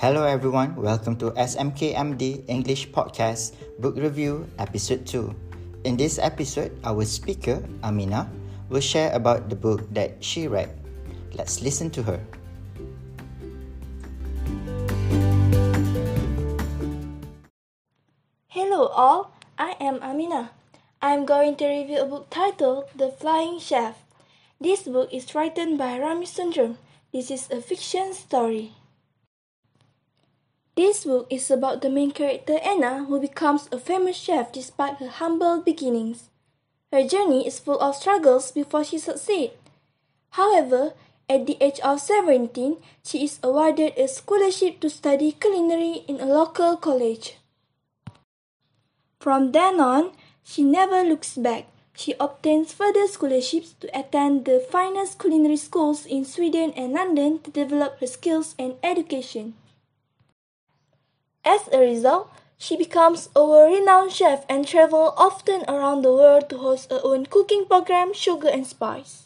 Hello everyone, welcome to SMKMD English Podcast Book Review Episode 2. In this episode, our speaker, Amina, will share about the book that she read. Let's listen to her. Hello all, I am Amina. I am going to review a book titled The Flying Chef. This book is written by Rami Sundram. This is a fiction story. This book is about the main character Anna who becomes a famous chef despite her humble beginnings. Her journey is full of struggles before she succeeds. However, at the age of 17, she is awarded a scholarship to study culinary in a local college. From then on, she never looks back. She obtains further scholarships to attend the finest culinary schools in Sweden and London to develop her skills and education. As a result, she becomes a world-renowned chef and travels often around the world to host her own cooking program, Sugar and Spice.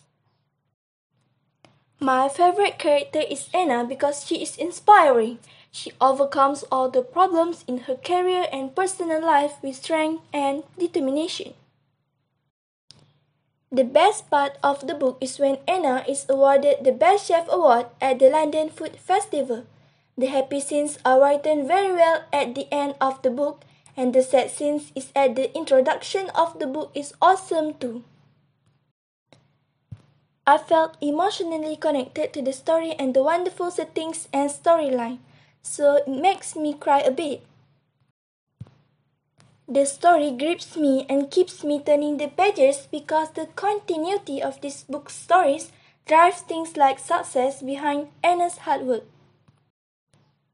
My favorite character is Anna because she is inspiring. She overcomes all the problems in her career and personal life with strength and determination. The best part of the book is when Anna is awarded the Best Chef Award at the London Food Festival. The happy scenes are written very well at the end of the book, and the sad scenes is at the introduction of the book is awesome too. I felt emotionally connected to the story and the wonderful settings and storyline so it makes me cry a bit. The story grips me and keeps me turning the pages because the continuity of this book's stories drives things like success behind Anna's hard work.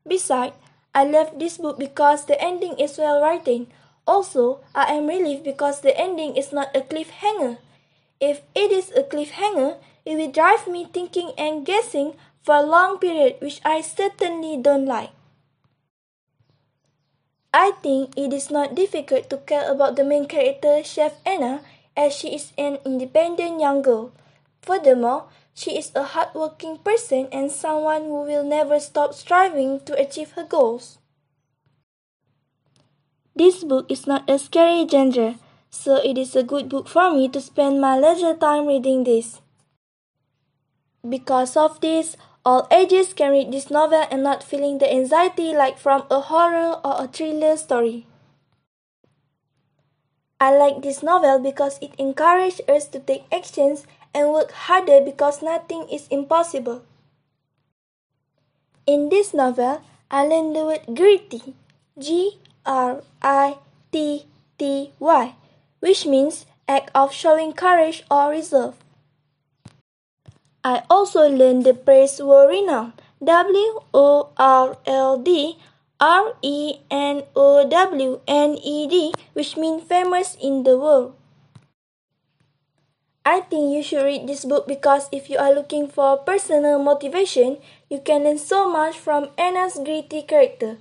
Besides, I love this book because the ending is well written. Also, I am relieved because the ending is not a cliffhanger. If it is a cliffhanger, it will drive me thinking and guessing for a long period, which I certainly don't like. I think it is not difficult to care about the main character, Chef Anna, as she is an independent young girl. Furthermore, she is a hardworking person and someone who will never stop striving to achieve her goals. This book is not a scary genre, so it is a good book for me to spend my leisure time reading this. Because of this, all ages can read this novel and not feeling the anxiety like from a horror or a thriller story. I like this novel because it encourages us to take actions and work harder because nothing is impossible. In this novel, I learned the word gritty, G R I T T Y, which means act of showing courage or reserve. I also learned the phrase world renowned, W O R L D R E N O W N E D, which means famous in the world. I think you should read this book because if you are looking for personal motivation, you can learn so much from Anna's gritty character.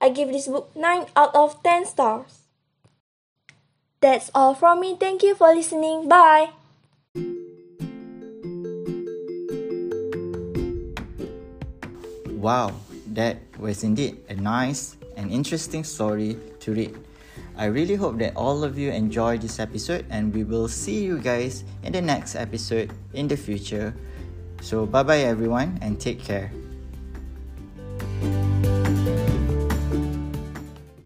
I give this book 9 out of 10 stars. That's all from me. Thank you for listening. Bye. Wow, that was indeed a nice and interesting story to read. I really hope that all of you enjoyed this episode and we will see you guys in the next episode in the future. So, bye bye everyone and take care.